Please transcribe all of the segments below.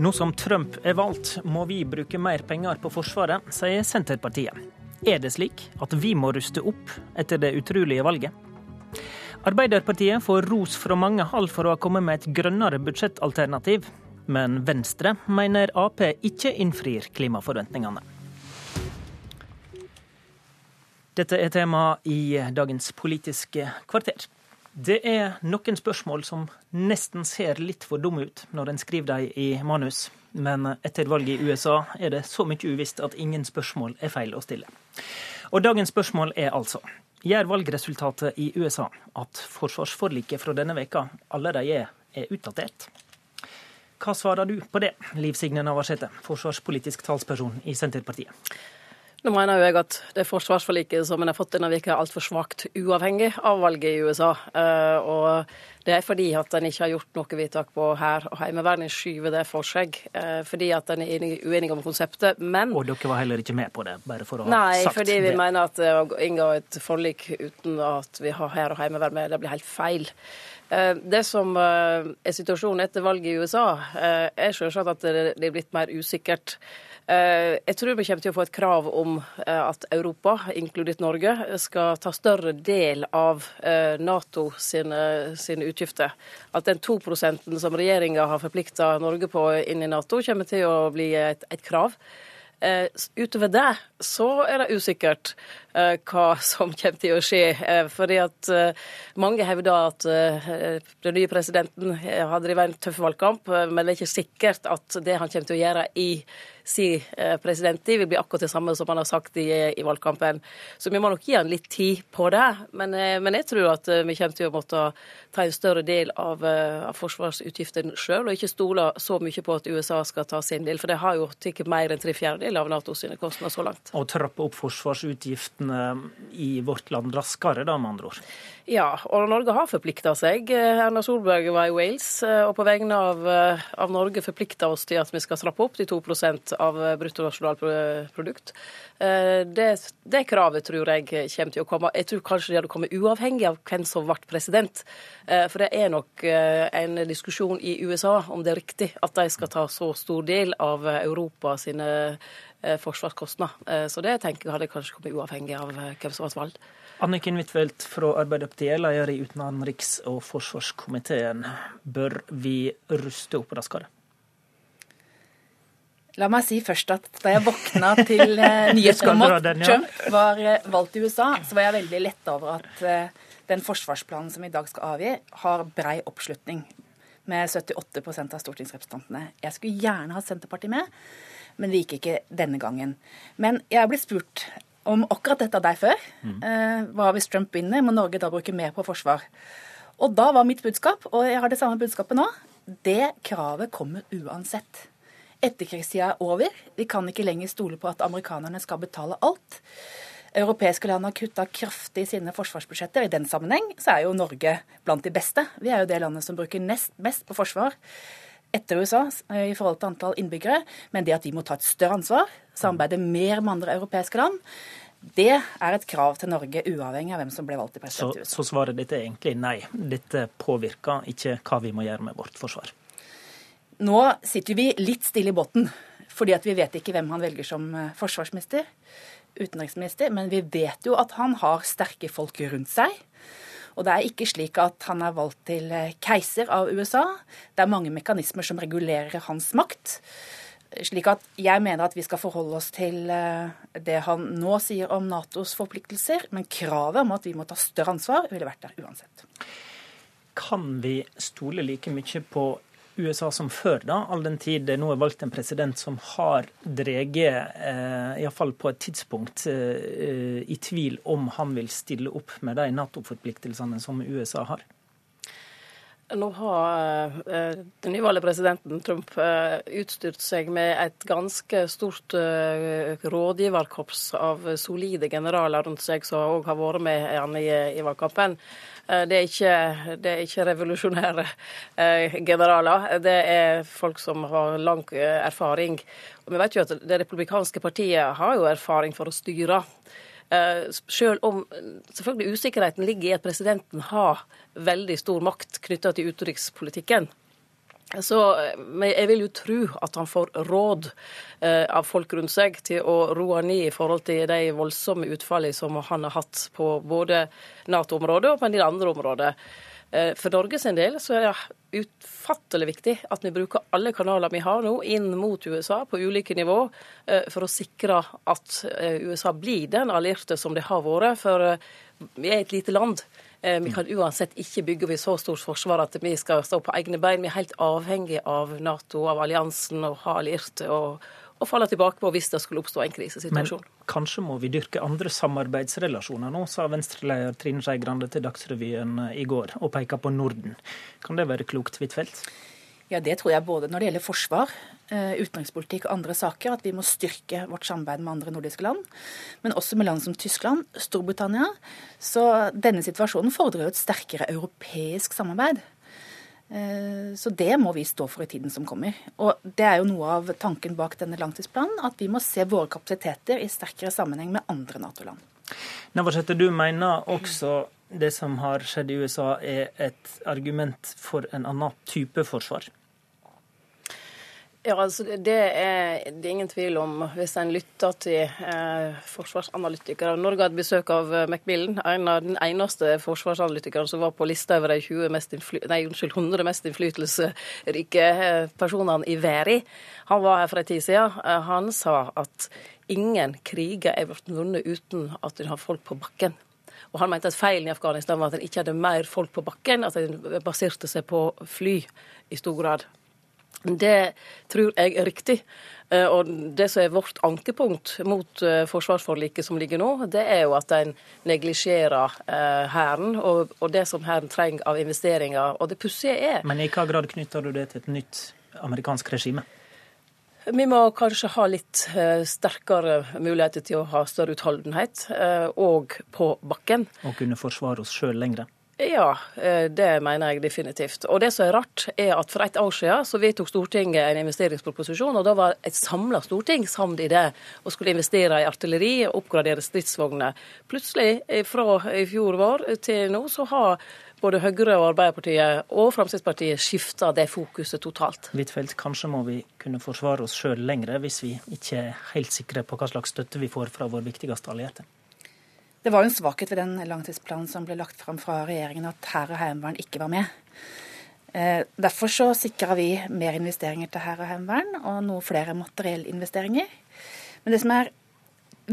Nå som Trump er valgt, må vi bruke mer penger på Forsvaret, sier Senterpartiet. Er det slik at vi må ruste opp etter det utrolige valget? Arbeiderpartiet får ros fra mange hold for å ha kommet med et grønnere budsjettalternativ. Men Venstre mener Ap ikke innfrir klimaforventningene. Dette er tema i dagens Politiske kvarter. Det er noen spørsmål som nesten ser litt for dumme ut når en skriver dem i manus. Men etter valget i USA er det så mye uvisst at ingen spørsmål er feil å stille. Og dagens spørsmål er altså Gjør valgresultatet i USA at forsvarsforliket fra denne veka allerede er utdatert? Hva svarer du på det, Liv Signe Navarsete, forsvarspolitisk talsperson i Senterpartiet? Nå mener jo jeg at det forsvarsforliket som en har fått denne veka er altfor svakt, uavhengig av valget i USA. Eh, og det er fordi at en ikke har gjort noe vedtak på her, og heimevern. En skyver det for seg. Eh, fordi at en er uenig om konseptet. Men Og dere var heller ikke med på det, bare for å ha Nei, sagt fordi vi det. mener at å inngå et forlik uten at vi har hær og heimevern med, det blir helt feil. Eh, Det som er situasjonen etter valget i USA, er selvsagt at det det er blitt mer usikkert. Eh, Jeg tror vi kommer til å få et krav om eh, at Europa, inkludert Norge, skal ta større del av eh, Nato sine, sine utgifter. At den 2% som regjeringa har forplikta Norge på inn i Nato, kommer til å bli et, et krav. Utover det så er det usikkert hva som kommer til å skje. Eh, fordi at eh, mange hevder at eh, den nye presidenten eh, har drevet en tøff valgkamp, eh, men det er ikke sikkert at det han kommer til å gjøre i sin eh, presidenttid, vil bli akkurat det samme som han har sagt i, i valgkampen. Så vi må nok gi han litt tid på det. Men, eh, men jeg tror at eh, vi kommer til å måtte ta en større del av, eh, av forsvarsutgiftene sjøl, og ikke stole så mye på at USA skal ta sin del. For det har jo tatt mer enn tre fjerdedeler av NATO sine kostnader så langt. Å trappe opp forsvarsutgiftene i vårt land raskere, da, med andre ord. Ja, og Norge har forplikta seg. Eh, Erna Solberg var i Wales, eh, og på vegne av, eh, av Norge forplikta oss til at vi skal trappe opp til 2 av eh, bruttonasjonalprodukt. Eh, Det, det kravet tror jeg kommer til å komme. Jeg tror kanskje det hadde kommet uavhengig av hvem som ble president. Eh, For det er nok eh, en diskusjon i USA om det er riktig at de skal ta så stor del av eh, Europa sine eh, forsvarskostnader. Eh, Så det tenker jeg hadde kanskje kommet uavhengig av eh, hvem som ble valgt. Anniken Huitfeldt fra Arbeiderpartiet, leder i utenriks- og forsvarskomiteen. Bør vi ruste opp raskere? La meg si først at da jeg våkna til nyheten om at? Trump var valgt i USA, så var jeg veldig letta over at den forsvarsplanen som vi i dag skal avgi, har brei oppslutning med 78% av stortingsrepresentantene. Jeg skulle gjerne ha Senterpartiet med, men det gikk ikke denne gangen. Men jeg er blitt spurt om akkurat dette av deg før. Eh, hva hvis Trump vinner? Må Norge da bruke mer på forsvar? Og da var mitt budskap, og jeg har det samme budskapet nå, det kravet kommer uansett. Etterkrigstida er over. Vi kan ikke lenger stole på at amerikanerne skal betale alt. Europeiske land har kutta kraftig i sine forsvarsbudsjetter. I den sammenheng så er jo Norge blant de beste. Vi er jo det landet som bruker nest mest på forsvar etter USA eh, i forhold til antall innbyggere. Men det at vi må ta et større ansvar, samarbeide mer med andre europeiske land, det er et krav til Norge, uavhengig av hvem som ble valgt til president i USA. så svaret ditt er egentlig nei. Dette påvirker ikke hva vi må gjøre med vårt forsvar. Nå sitter vi litt stille i båten, fordi at vi vet ikke hvem han velger som eh, forsvarsminister, utenriksminister, men vi vet jo at han har sterke folk rundt seg. Og det er ikke slik at han er valgt til eh, keiser av USA. Det er mange mekanismer som regulerer hans makt. Slik at jeg mener at vi skal forholde oss til eh, det han nå sier om Natos forpliktelser, men kravet om at vi må ta større ansvar, ville vært der uansett. Kan vi stole like mye på USA som før, da, all den tid det nå er valgt en president som har dreget, eh, iallfall på et tidspunkt, eh, i tvil om han vil stille opp med de Nato-forpliktelsene som USA har? Nå har eh, den nyvalgte presidenten Trump eh, utstyrt seg med et ganske stort eh, rådgiverkorps av solide generaler rundt seg, som òg har vært med han i, valgkampen. Det er ikke, det er ikke revolusjonære generaler. Det er folk som har lang erfaring. Og vi vet jo at Det republikanske partiet har jo erfaring for å styre. Eh, Selv om selvfølgelig usikkerheten ligger i at presidenten har veldig stor makt knytta til utenrikspolitikken. Så jeg vil jo tro at han får råd eh, av folk rundt seg til å roe ned i forhold til de voldsomme utfallene som han har hatt på både Nato-området og på en del andre områder. Eh, for Norge sin del så er det utfattelig viktig at vi bruker alle kanaler vi har nå inn mot USA på ulike nivå, eh, for å sikre at eh, USA blir den allierte som det har vært. For vi er et lite land. Vi kan uansett ikke bygge vi så stort forsvar at vi skal stå på egne bein. Vi er helt avhengig av Nato, av alliansen, og ha allierte. og, og falle tilbake på hvis det skulle oppstå en krisesituasjon. Men kanskje må vi dyrke andre samarbeidsrelasjoner nå, sa Venstre-leder Trine Skei Grande til Dagsrevyen i går, og peka på Norden. Kan det være klokt, Huitfeldt? Ja, Det tror jeg både når det gjelder forsvar, eh, utenrikspolitikk og andre saker, at vi må styrke vårt samarbeid med andre nordiske land. Men også med land som Tyskland, Storbritannia. Så denne situasjonen fordrer jo et sterkere europeisk samarbeid. Eh, så det må vi stå for i tiden som kommer. Og det er jo noe av tanken bak denne langtidsplanen, at vi må se våre kapasiteter i sterkere sammenheng med andre Nato-land. Navarsete, du mener også det som har skjedd i USA er et argument for en annen type forsvar? Ja, altså det er, det er ingen tvil om, hvis en lytter til eh, forsvarsanalytikere Norge hadde besøk av eh, Macmillan, en av den eneste forsvarsanalytikeren som var på lista over de mest nei, unnskyld, 100 mest innflytelsesrike eh, personene i verden. Han var her for en tid siden. Eh, han sa at ingen kriger er blitt vunnet uten at en har folk på bakken. Og han mente at feilen i Afghanistan var at en ikke hadde mer folk på bakken, at en baserte seg på fly i stor grad. Det tror jeg er riktig. Eh, og det som er vårt ankepunkt mot eh, forsvarsforliket som ligger nå, det er jo at en neglisjerer eh, Hæren og, og, det som Hæren trenger av investeringer. Og det pussige er Men i hva grad knytter du det til et nytt amerikansk regime? Vi må kanskje ha litt sterkere muligheter til å ha større utholdenhet, og på bakken. Og kunne forsvare oss sjøl lenger? Ja, eh, det mener jeg definitivt. Og det som er rart, er at for et år siden så vedtok Stortinget en investeringsproposisjon, og da var et samla storting samd i det, og skulle investere i artilleri og oppgradere stridsvogner. Plutselig, fra i fjor vår til nå, så har både Høyre og Arbeiderpartiet og Fremskrittspartiet skifta det fokuset totalt. Huitfeldt, kanskje må vi kunne forsvare oss sjøl lengre hvis vi ikke er helt sikre på hva slags støtte vi får fra vår viktigste allierte? Det var jo en svakhet ved den langtidsplanen som ble lagt fram fra regjeringen, at hær og heimevern ikke var med. Eh, derfor så sikra vi mer investeringer til hær og heimevern, og noe flere materiellinvesteringer. Men det som er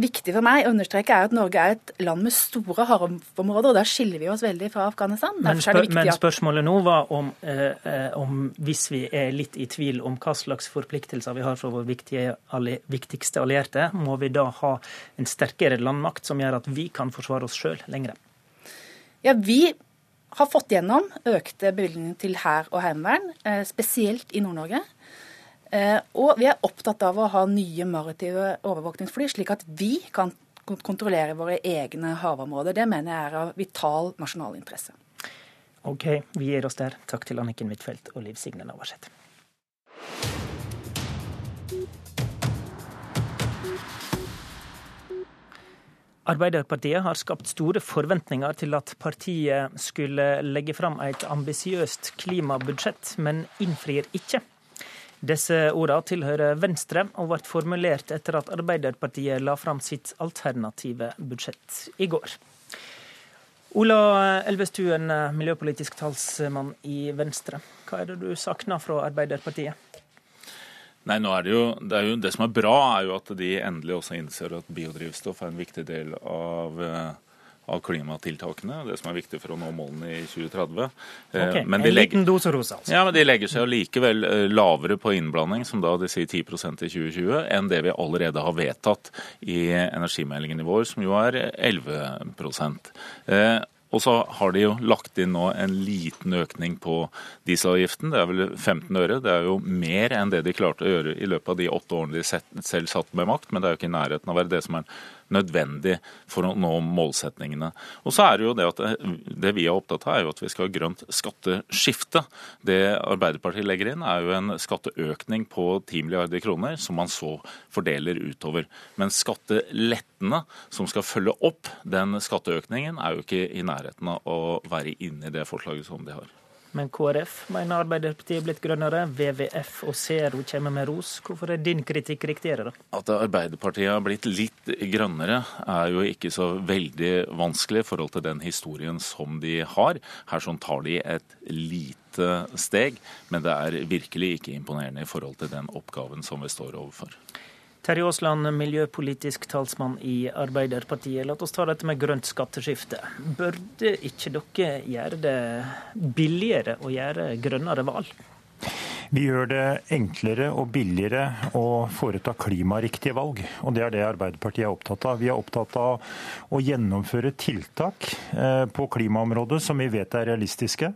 viktig for meg å understreke er at Norge er et land med store havområder, og der skiller vi oss veldig fra Afghanistan. Men, spør men, spørsmålet nå var om, eh, eh, om, hvis vi er litt i tvil om hva slags forpliktelser vi har fra vår alli, viktigste allierte, må vi da ha en sterkere landmakt som gjør at vi kan forsvare oss sjøl lenger? Ja, vi har fått gjennom økte bevilgninger til hær og heimevern, eh, spesielt i Nord-Norge. Eh, og vi er opptatt av å ha nye maritime overvåkningsfly, slik at vi kan kontrollere våre egne havområder. Det mener jeg er av vital nasjonal interesse. OK, vi gir oss der. Takk til Anniken Huitfeldt og Liv Signe Navarsete. Arbeiderpartiet har skapt store forventninger til at partiet skulle legge fram et ambisiøst klimabudsjett, men innfrir ikke. Disse ordene tilhører Venstre, og ble formulert etter at Arbeiderpartiet la fram sitt alternative budsjett i går. Ola Elvestuen, miljøpolitisk talsmann i Venstre. Hva er det du savner fra Arbeiderpartiet? Nei, er det, jo, det, er jo, det som er bra, er jo at de endelig også innser at biodrivstoff er en viktig del av eh, av klimatiltakene. Det som er viktig for å nå målene i 2030. Eh, okay, en liten dose rosa, altså. Ja, men De legger seg likevel eh, lavere på innblanding, som da de sier 10% i 2020, enn det vi allerede har vedtatt i energimeldingen i vår, som jo er 11 eh, og så har de jo lagt inn nå en liten økning på dieselavgiften. Det er vel 15 øre. Det er jo mer enn det de klarte å gjøre i løpet av de åtte årene de selv satt med makt, men det er jo ikke i nærheten av å være det som er nødvendig for å nå målsetningene. Og så er Det jo det at det vi er opptatt av, er jo at vi skal ha grønt skatteskifte. Det Arbeiderpartiet legger inn, er jo en skatteøkning på 10 milliarder kroner, som man så fordeler utover. Men skattelettene som skal følge opp den skatteøkningen, er jo ikke i nærheten av å være inne i det forslaget som de har. Men KrF mener Arbeiderpartiet er blitt grønnere. WWF og Zero kommer med ros. Hvorfor er din kritikk riktigere, da? At Arbeiderpartiet har blitt litt grønnere, er jo ikke så veldig vanskelig i forhold til den historien som de har. Her sånn tar de et lite steg, men det er virkelig ikke imponerende i forhold til den oppgaven som vi står overfor. Terje Aasland, miljøpolitisk talsmann i Arbeiderpartiet. La oss ta dette med grønt skatteskifte. Burde ikke dere gjøre det billigere å gjøre grønnere valg? Vi gjør det enklere og billigere å foreta klimariktige valg. Og det er det Arbeiderpartiet er opptatt av. Vi er opptatt av å gjennomføre tiltak eh, på klimaområdet som vi vet er realistiske,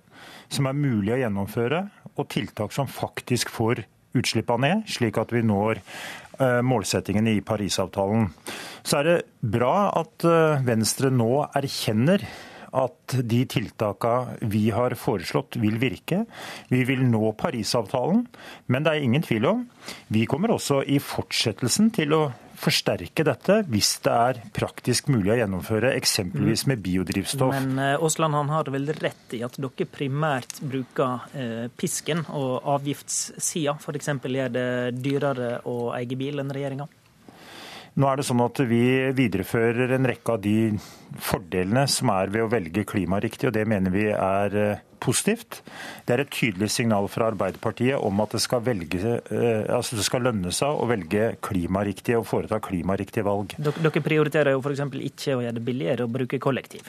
som er mulig å gjennomføre, og tiltak som faktisk får utslippene ned, slik at vi når målsettingene i Parisavtalen. Så er det bra at eh, Venstre nå erkjenner at de tiltakene vi har foreslått vil virke. Vi vil nå Parisavtalen, men det er ingen tvil om vi kommer også i fortsettelsen til å forsterke dette hvis det er praktisk mulig å gjennomføre, eksempelvis med biodrivstoff. Men eh, Aasland han har vel rett i at dere primært bruker eh, pisken og avgiftssida. F.eks. gjør det dyrere å eie bil enn regjeringa? Nå er det sånn at Vi viderefører en rekke av de fordelene som er ved å velge klimariktig, og det mener vi er eh, positivt. Det er et tydelig signal fra Arbeiderpartiet om at det skal, velge, eh, altså det skal lønne seg å velge klimariktige og foreta klimariktige valg. Dere prioriterer jo f.eks. ikke å gjøre det billigere å bruke kollektiv.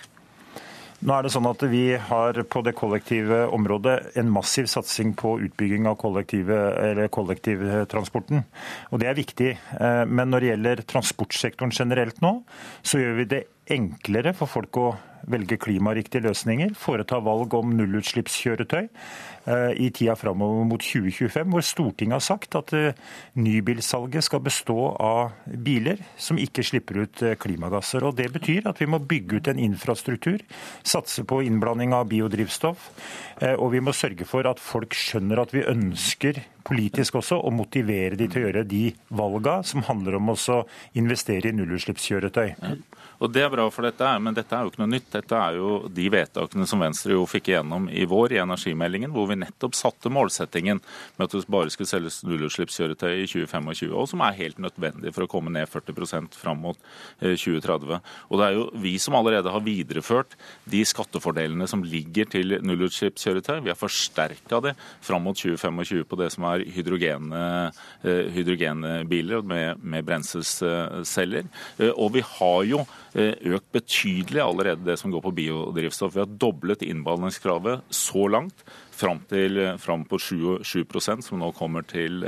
Nå er det sånn at Vi har på det kollektive området en massiv satsing på utbygging av kollektivtransporten. og Det er viktig. Eh, men når det gjelder transportsektoren generelt nå, så gjør vi det enklere for folk å velge klimariktige løsninger, foreta valg om nullutslippskjøretøy eh, i tida framover mot 2025, hvor Stortinget har sagt at eh, nybilsalget skal bestå av biler som ikke slipper ut eh, klimagasser. Og Det betyr at vi må bygge ut en infrastruktur, satse på innblanding av biodrivstoff, og vi må sørge for at folk skjønner at vi ønsker politisk også å motivere de til å gjøre de valga som handler om å investere i nullutslippskjøretøy. Og Det er bra for dette, men dette er jo ikke noe nytt. Dette er jo de vedtakene som Venstre jo fikk igjennom i vår i energimeldingen, hvor vi nettopp satte målsettingen med at det bare skulle selges nullutslippskjøretøy i 2025, og som er helt nødvendig for å komme ned 40 fram mot 2030. Eh, og det er jo vi som allerede har videreført de skattefordelene som ligger til nullutslippskjøretøy. Vi har forsterka det fram mot 2025 på det som er hydrogen, eh, hydrogenbiler med, med brenselceller. Eh, og vi har jo Eh, økt betydelig allerede det som går på biodrivstoff. Vi har doblet innblandingskravet så langt fram, til, fram på 7, 7 som nå kommer til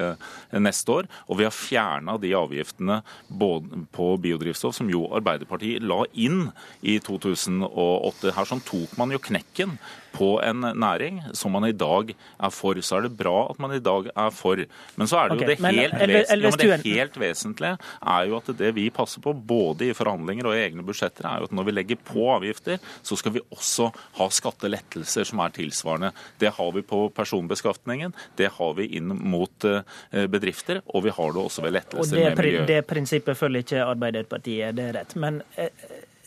neste år. Og vi har fjerna de avgiftene på biodrivstoff som jo Arbeiderpartiet la inn i 2008. Her sånn tok man jo knekken på en næring som man i dag er for. Så er det bra at man i dag er for. Men så er det jo det, helt, men, vesentlige, det helt vesentlige er jo at det vi passer på, både i forhandlinger og i egne budsjetter, er jo at når vi legger på avgifter, så skal vi også ha skattelettelser som er tilsvarende. Det har vi på personbeskatningen, det har vi inn mot eh, bedrifter, og vi har det også ved lettelser med miljø. Det prinsippet følger ikke Arbeiderpartiet, det er rett. Men eh,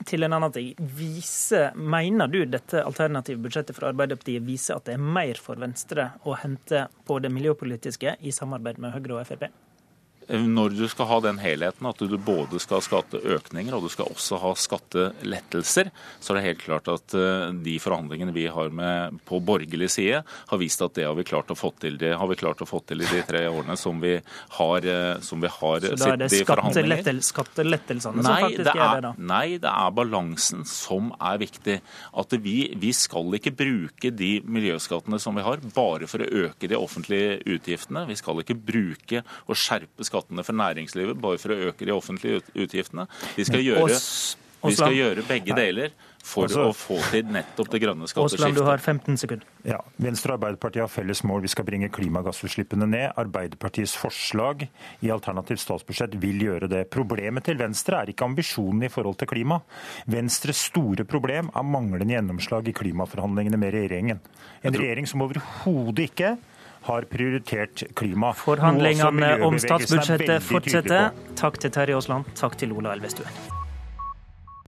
til en annen ting. Viser, mener du dette alternative budsjettet fra Arbeiderpartiet viser at det er mer for Venstre å hente på det miljøpolitiske i samarbeid med Høyre og Frp? Når du skal ha den helheten, at du både skal ha skatteøkninger og du skal også ha skattelettelser, så er det helt klart at eh, de forhandlingene vi har med på borgerlig side, har vist at det har vi klart å få til. Det har vi klart å få til i de tre årene som vi har, eh, som vi har sittet i forhandlinger. Så da er det skattelettelsene som faktisk er, er det, da? Nei, det er balansen som er viktig. At vi, vi skal ikke bruke de miljøskattene som vi har, bare for å øke de offentlige utgiftene. Vi skal ikke bruke og skjerpe skattene skattene for næringslivet bare for å øke de offentlige utgiftene. Vi skal gjøre, vi skal gjøre begge deler for altså, å få til nettopp det grønne skatteskiftet. Åsland, du har 15 sekunder. Ja, Venstre og Arbeiderpartiet har felles mål. Vi skal bringe klimagassutslippene ned. Arbeiderpartiets forslag i alternativt statsbudsjett vil gjøre det. Problemet til Venstre er ikke ambisjonen i forhold til klima. Venstres store problem er manglende gjennomslag i klimaforhandlingene med regjeringen. En regjering som overhodet ikke har prioritert klima. Forhandlingene om statsbudsjettet fortsetter. Takk til Terje Aasland. Takk til Ola Elvestuen.